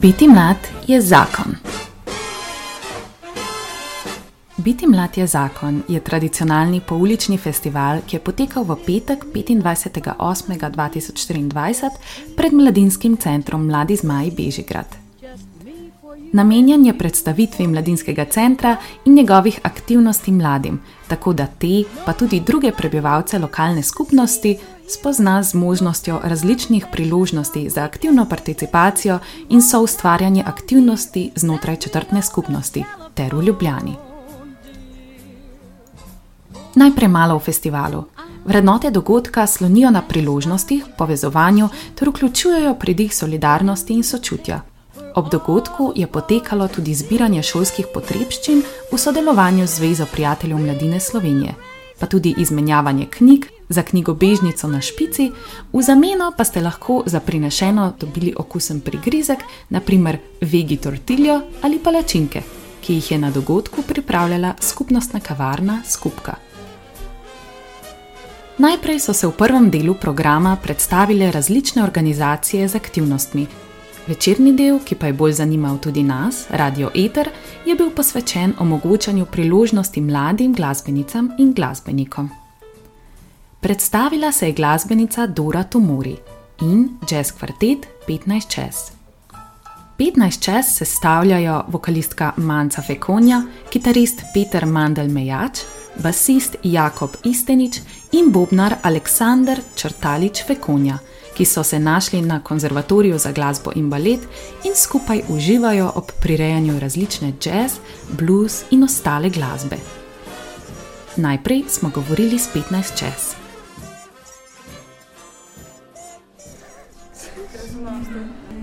Biti mlad je zakon. Biti mlad je zakon je tradicionalni poulični festival, ki je potekal v petek 25.8.2024 pred mladinskim centrom Mladi Zmaj Bežigrad. Namenjen je predstavitvi mladinskega centra in njegovih aktivnosti mladim, tako da te, pa tudi druge prebivalce lokalne skupnosti, spozna z možnostjo različnih priložnosti za aktivno participacijo in soustvarjanje aktivnosti znotraj četrtne skupnosti ter v Ljubljani. Najprej malo o festivalu. Vrednote dogodka slonijo na priložnostih, povezovanju ter vključujejo pridih solidarnosti in sočutja. Ob dogodku je potekalo tudi zbiranje šolskih potrebščin v sodelovanju z Zvezo prijateljev mladine Slovenije, pa tudi izmenjavanje knjig za knjigobežnico na špici, v zameno pa ste lahko za prinešeno dobili okusen prigrizek, naprimer vegi tortiljo ali palačinke, ki jih je na dogodku pripravljala skupnostna kavarna Skupka. Najprej so se v prvem delu programa predstavile različne organizacije z aktivnostmi. Večerni del, ki pa je bolj zanimal tudi nas, Radio Eter, je bil posvečen omogočanju priložnosti mladim glasbenicam in glasbenikom. Predstavila se je glasbenica Dora Tomori in jazz kvartet 15 čez. 15 čez sestavljajo vokalistka Manca Fekonja, kitarist Peter Mandel Mejač, basist Jakob Istenič in bobnar Aleksandr Črtalič Fekonja, ki so se našli na konzervatoriju za glasbo in balet in skupaj uživajo ob prirejanju različne jazz, blues in ostale glasbe. Najprej smo govorili s 15 čez.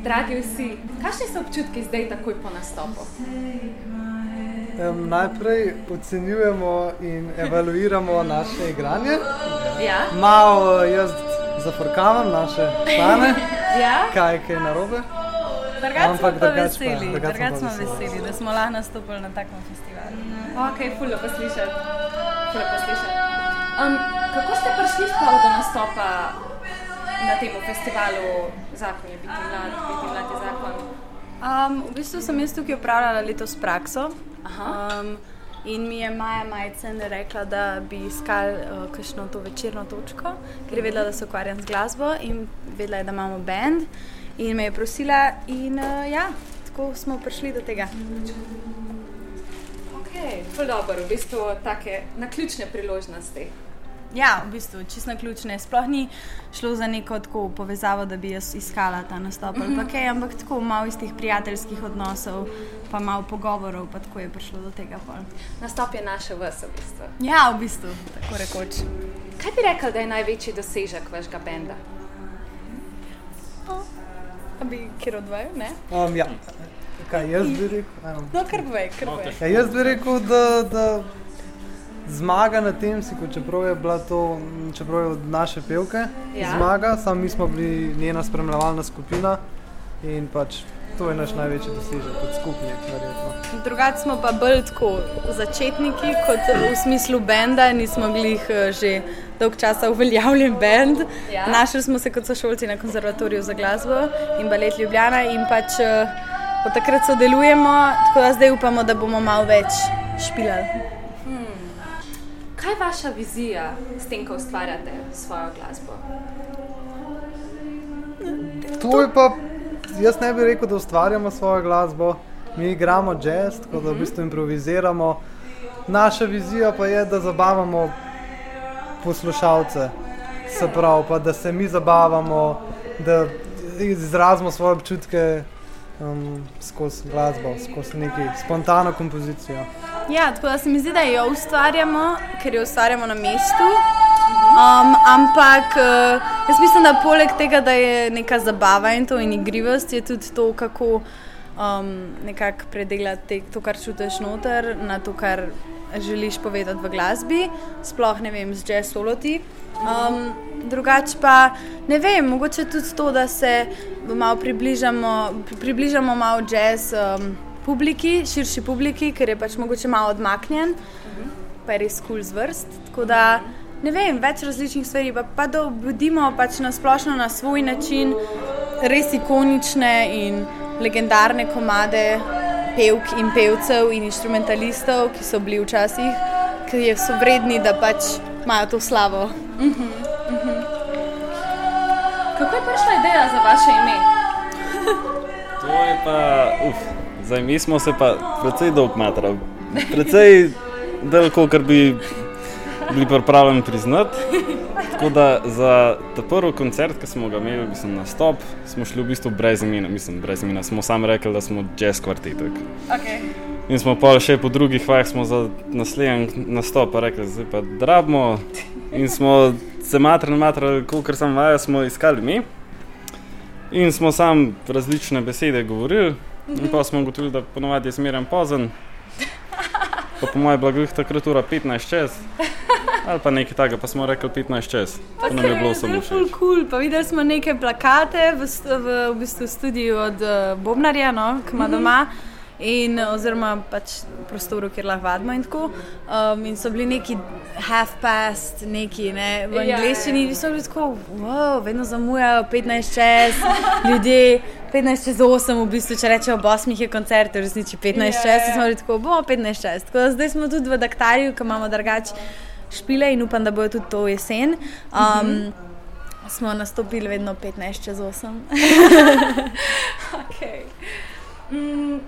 Dragi vsi, kakšni so občutki zdaj, takoj po nastopu? Um, najprej ocenjujemo in evaluiramo naše igranje. Ja? Malo jaz zafrkavam naše stane, Ja? kaj je narobe. Drugače smo Ampak pa pa- veseli, drugače smo pa veseli. da smo lahko nastopili na takem festivalu. Ok, fulno poslišati. Fulno poslišati. Um, kako ste prišli sploh do nastopa na tem festivalu Zakon je biti mlad, biti mlad je zakon? Um, v bistvu sem jaz tukaj upravljala letos prakso. Aha. Um, in mi je Maja Majcen rekla, da bi iskali uh, kakšno to večerno točko, ker je vedela, da se ukvarjam z glasbo in vedela je, da imamo bend. In me je prosila, in uh, ja, tako smo prišli do tega. Ok, ful dobro, v bistvu take naključne priložnosti. Ja, v bistvu čisto na ključne. Sploh ni šlo za neko tako povezavo, da bi jaz iskala ta nastop ali pa kaj, ampak tako malo iz teh prijateljskih odnosov, pa malo pogovorov, pa tako je prišlo do tega. Pol. Nastop je naše vse v bistvu. Ja, v bistvu, tako rekoč. Kaj bi rekel, da je največji dosežek vašega benda? A bi kjer odvajal, ne? Um, ja. Kaj jaz bi rekel? Ajmo. No, kar povej, kar povej. Ja, jaz bi rekel, da, da zmaga na tem si, čeprav je bila to, čeprav je od naše pevke Ja. zmaga, sam mi smo bili njena spremljevalna skupina in pač to je naš največji dosežek kot skupnik, verjetno. Drugače smo pa bolj tako začetniki, kot v smislu benda, nismo bili že dolg časa uveljavljen bend. Ja. Našli smo se kot sošolci na konzervatoriju za glasbo in balet Ljubljana in pač eh, od takrat sodelujemo, tako da zdaj upamo, da bomo malo več špilali. Kaj je vaša vizija s tem, ko ustvarjate svojo glasbo? To je pa, jaz ne bi rekel, da ustvarjamo svojo glasbo, mi igramo jazz, tako da v bistvu improviziramo. Naša vizija pa je, da zabavamo poslušalce, se pravi, pa da se mi zabavamo, da izrazimo svoje občutke um, skozi glasbo, skozi neki spontano kompozicijo. Ja, tako da se mi zdi, da jo ustvarjamo, ker jo ustvarjamo na mestu. Um, ampak uh, jaz mislim, da poleg tega, da je neka zabava in to in igrivost, je tudi to, kako um, nekako predelati to, kar čutiš noter, na to, kar želiš povedati v glasbi, sploh ne vem, z jazz soloti. Um, drugače pa ne vem, mogoče tudi to, da se malo približamo, pri- približamo malo jazz um, publiki, širši publiki, ker je pač mogoče malo odmaknjen, pa je res kul cool zvrst. Tako da ne vem, več različnih stvari, pa, pa da obudimo pač na splošno na svoj način res ikonične in legendarne komade pevk in pevcev in instrumentalistov, ki so bili včasih, ki so vredni, da pač imajo to slavo. Kako je prišla ideja za vaše ime? To je pa, uf, zdaj mi smo se pa precej dolg matrali. Precej daleko, kar bi bili pripravljeni priznati. Tako da za ta prvi koncert, ki smo ga imeli, mislim, na stop, smo šli v bistvu brez imena, mislim, brez imena. Smo sami rekli, da smo jazz kvartetek. Okay. In smo pa še po drugih vajah, za naslednji nastop pa rekli, zdaj pa drabimo. In smo se matrali, matrali, kolikor sem vajal, smo iskali mi. In smo sam različne besede govorili, in pa smo ugotovili, da ponovadi je zmeren pozen. Pa po mojem blagu je takrat ura 15 čez. Ali pa nekaj takega, pa smo rekli 15 čez. To nam je bilo samo všeč. cool. Pa videli smo neke plakate v, v, v bistvu studiu od uh, Bobnarja, no, ki ima doma. In, oziroma, pač prostoru, kjer lahko vadimo, in tako. Um, in so bili neki half past, neki ne, v Ja, angleščini, ja. in so bili tako, wow, vedno zamujajo 15 čez, ljudje. 15 čez 8, v bistvu, če rečejo, ob 8 je koncert, v resnici 15 Ja, čez, ja. smo bili tako, bomo 15 čez. Tako da zdaj smo tudi v Daktarju, ki imamo drugače špile in upam, da bojo tudi to jesen. Um, Smo nastopili vedno 15 čez 8. Okay. Mm,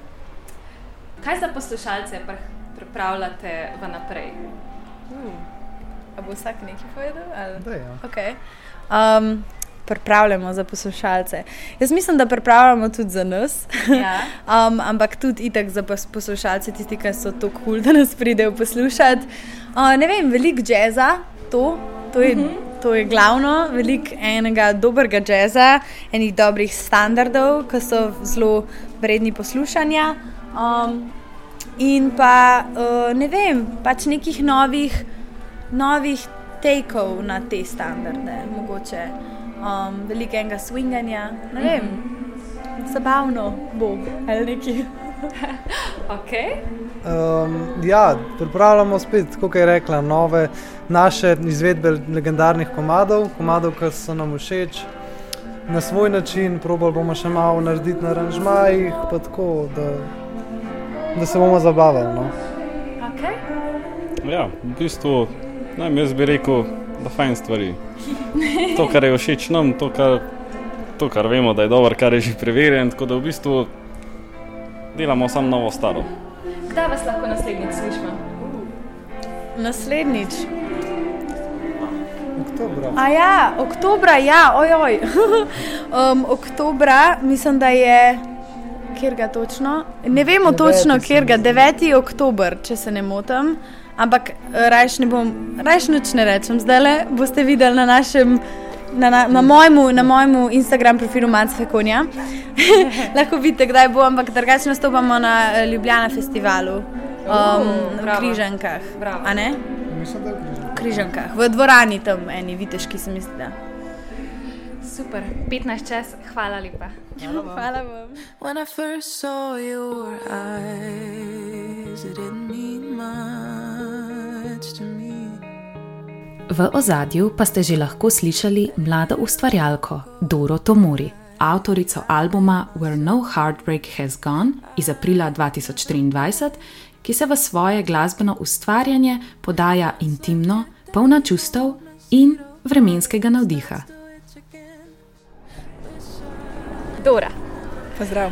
kaj za poslušalce pri- pripravljate vnaprej? A bo vsak nekaj povedal? ali? Da, ja. Okay. Um, pripravljamo za poslušalce. Jaz mislim, da pripravljamo tudi za nas. Ja. Um, ampak tudi itak za pos- poslušalce, tisti, ki so tako kul, cool, da nas pridejo poslušati. Uh, ne vem, veliko jazza, to, to, je, to je glavno, veliko enega dobrega jazza, enih dobrih standardov, ki so zelo vredni poslušanja. Um, in pa uh, ne vem, pač nekih novih, novih tekov na te standarde, mogoče um, veliko enega swinganja, ne vem. Zabavno bo ali nekaj. Okay. Um, ja, pripravljamo spet, kot je rekla, nove naše izvedbe legendarnih komadov, komadov, ki so nam všeč. Na svoj način, probali bomo še malo narediti na aranžmajih, pa tako, da, da se bomo zabavali. No. Okay. Ja, v bistvu, ne, jaz bi rekel, da fajn stvari. To, kar je všeč nam, to, kar, to, kar vemo, da je dobro, kar je že preverjeno, tako da v bistvu delamo samo novo staro. Kdaj vas lahko naslednjič slišimo? Naslednjič. Oktobra. A ja, oktobra, ja, ojoj. um, oktobra, mislim, da je. Kjer ga točno? Ne vemo Deveti točno, se kjer ga, zdi. 9. oktober, če se ne motim. Ampak rajš ne bom, rajš nič ne rečem. Zdaj le boste videli na našem. Na, na, na, mojemu, na mojemu Instagram profilu Manca Konja. Lahko vidite, kdaj bo, ampak drugače nastopamo na eh, Ljubljana festivalu um, v. Križankah. Bravo. A ne? Mislim, da je. V Križankah, v dvorani tam, eni viteški se mi zdi. da. Super, 15 čas, hvala lepa. Hvala vam. When I first saw your eyes, it didn't mean much to me. V ozadju pa ste že lahko slišali mlado ustvarjalko Doro Tomori, avtorico albuma Where No Heartbreak Has Gone iz aprila 2023, ki se v svoje glasbeno ustvarjanje podaja intimno, polna čustev in vremenskega navdiha. Dora, Pozdrav.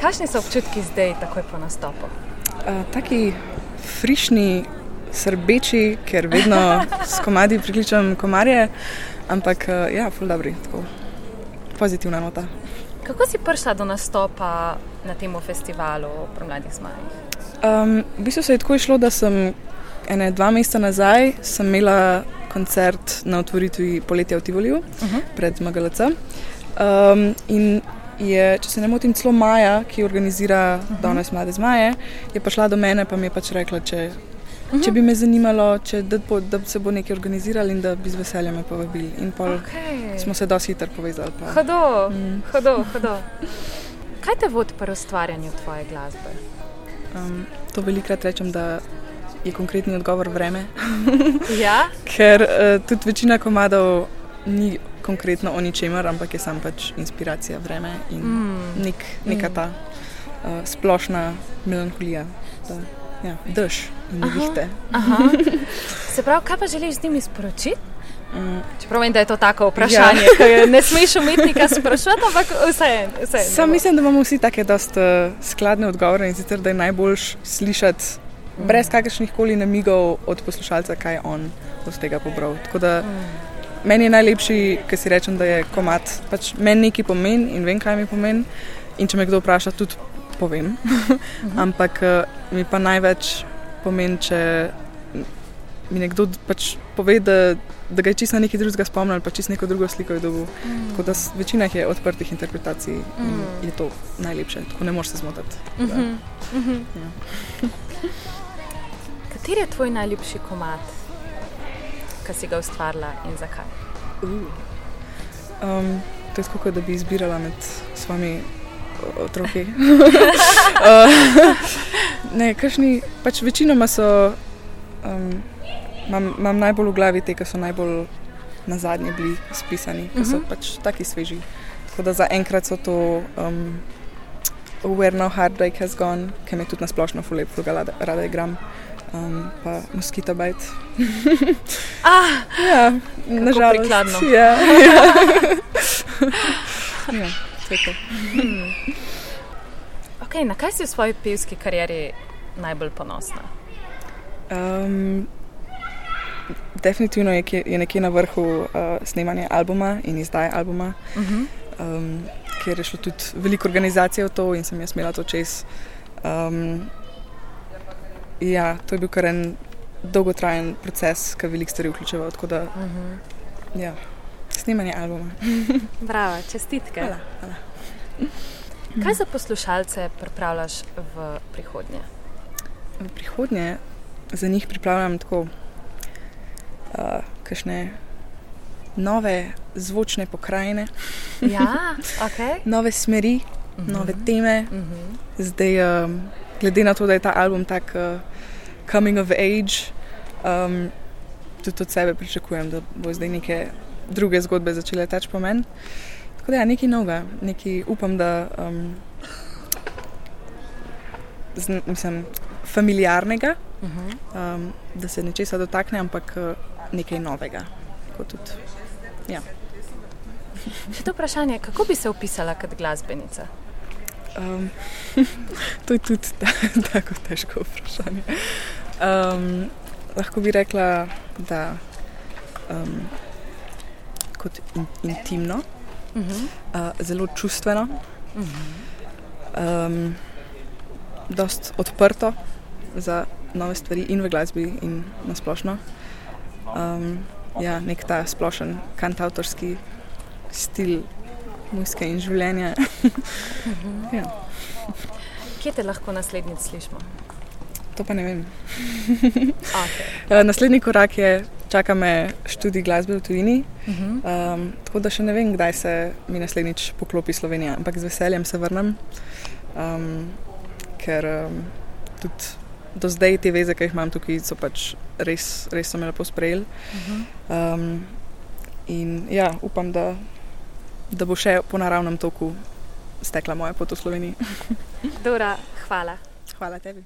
kakšni so občutki zdaj, takoj po nastopu? Uh, taki frišni, srbeči, ker vedno s komadi prikličem komarje, ampak uh, ja, ful dobri, tako pozitivna nota. Kako si prišla do nastopa na tem festivalu pri Mladih zmajih? Um, v bistvu se je tako išlo, da sem ene dva meseca nazaj imela koncert na otvoritvi poletja v Tivoliju uh -huh. pred MGLC. Um, in je, če se ne motim, celo Maja, ki organizira uh -huh. danes Mlade zmaje, je prišla do mene in mi je pač rekla, če, uh -huh. če bi me zanimalo, če, da, bo, da se bo nekaj organizirali in da bi z veseljem me povabili. In pol Okay. smo se dosti hitro povezali. Pa. Hodo, mm. hodo, hodo. Kaj te vodi pri ustvarjanju tvoje glasbe? Um, to velikrat rečem, da je konkretni odgovor vreme. Ja, ker uh, tudi večina komadov ni konkretno o ničemer, ampak je sam pač inspiracija vreme in mm. nek, neka ta uh, splošna melanholija. Da, ja, dež in nevihte. Se pravi, kaj pa želiš z njimi sporočiti? Čeprav vem, da je to tako vprašanje, ja. ki ne smeš umetnika sprašovati, ampak vse. vse Sam mislim, da imamo vsi take dost uh, skladne odgovore in sicer, da je najboljš slišati mm. brez kakršnih koli namigov od poslušalca, kaj je on od tega pobral. Tako da mm. Meni je najlepši, ker si rečem, da je komat, pač meni nekaj pomeni in vem, kaj mi pomeni. In če me kdo vpraša, tudi povem. Mhm. Ampak uh, mi pa največ pomeni, če mi nekdo pač pove, da, da ga je čisto nekaj drugega spomnil ali pa čisto neko drugo sliko je dobil. Mm. Tako da večina je odprtih interpretacij in Mm. je to najlepše, tako ne moreš se zmotiti. Da, Mhm, mhm. ja. Kateri je tvoj najljubši komat, ki si ga ustvarila in zakaj? Um, to je tako, kot da bi izbirala med svojimi otroki. Uh, ne, kakšni, pač večinoma so, um, imam, imam najbolj v glavi te, ki so najbolj na zadnje bili spisani, ki so Mhm. pač taki sveži. Tako da zaenkrat so to um, Where No Heartbreak Has Gone, ki me tudi na splošno fuga rada, rada igram. Um, pa Mosquito Bite. Ah, Ja, nažalost. prikladno. Ja, ja. ja, to je to. okay, na kaj si v svoji pevski karieri najbolj ponosna? Um, definitivno je, kje- je nekje na vrhu uh, snemanja albuma in izdaje albuma, Uh -huh. um, ker je šlo tudi veliko organizacij v to in sem jaz imela to čez. Um, ja, to je bil kar en dolgotrajen proces, ki je veliko stvari vključeval. Tako da, Uh -huh. ja, snemanje albuma. Bravo, čestitke. Hvala, hvala. Kaj za poslušalce pripravljaš v prihodnje? V prihodnje za njih pripravljam tako uh, kakšne nove zvočne pokrajine, Ja, ok. nove smeri, Mhm. nove teme. Uh -huh. Zdaj, um, glede na to, da je ta album tak uh, coming of age, um, tudi od sebe pričakujem, da bo zdaj neke druge zgodbe začele teči po meni. Tako da, ja, nekaj novega, nekaj upam, da um, z, mislim, familiarnega, Uh -huh. um, da se nečesa dotakne, ampak uh, nekaj novega. Tudi, ja. Še to vprašanje, kako bi se opisala kot glasbenica? Um, to je tudi ta, tako težko vprašanje. Um, lahko bi rekla, da um, kot in, intimno, Uh -huh. uh, zelo čustveno, Uh -huh. um, dost odprto za nove stvari in v glasbi in na splošno. Um, ja, nek ta splošen kantautorski stil muzike in življenja. ja. Kje te lahko naslednjič slišimo? To pa ne vem. Okay. Eh, Naslednji korak je, čaka me študij glasbe v tujini. Uh -huh. Um, tako da še ne vem, kdaj se mi naslednjič poklopi Slovenija, ampak z veseljem se vrnem, um, ker um, tudi do zdaj te veze, ki jih imam tukaj, so pač res, res so me lepo sprejeli. Uh -huh. Um, in ja, upam, da, da bo še po naravnem toku stekla moja pot v Sloveniji. Dora, hvala. Hvala tebi.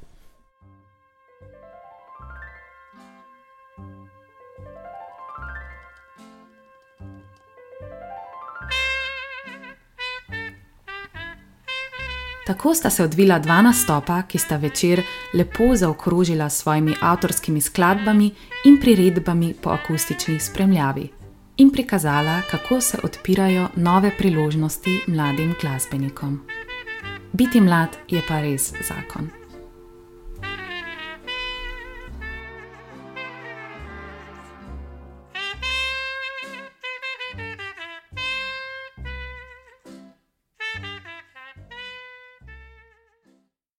Tako sta se odvila dva nastopa, ki sta večer lepo zaokrožila s svojimi avtorskimi skladbami in priredbami po akustični spremljavi in prikazala, kako se odpirajo nove priložnosti mladim glasbenikom. Biti mlad je pa res zakon.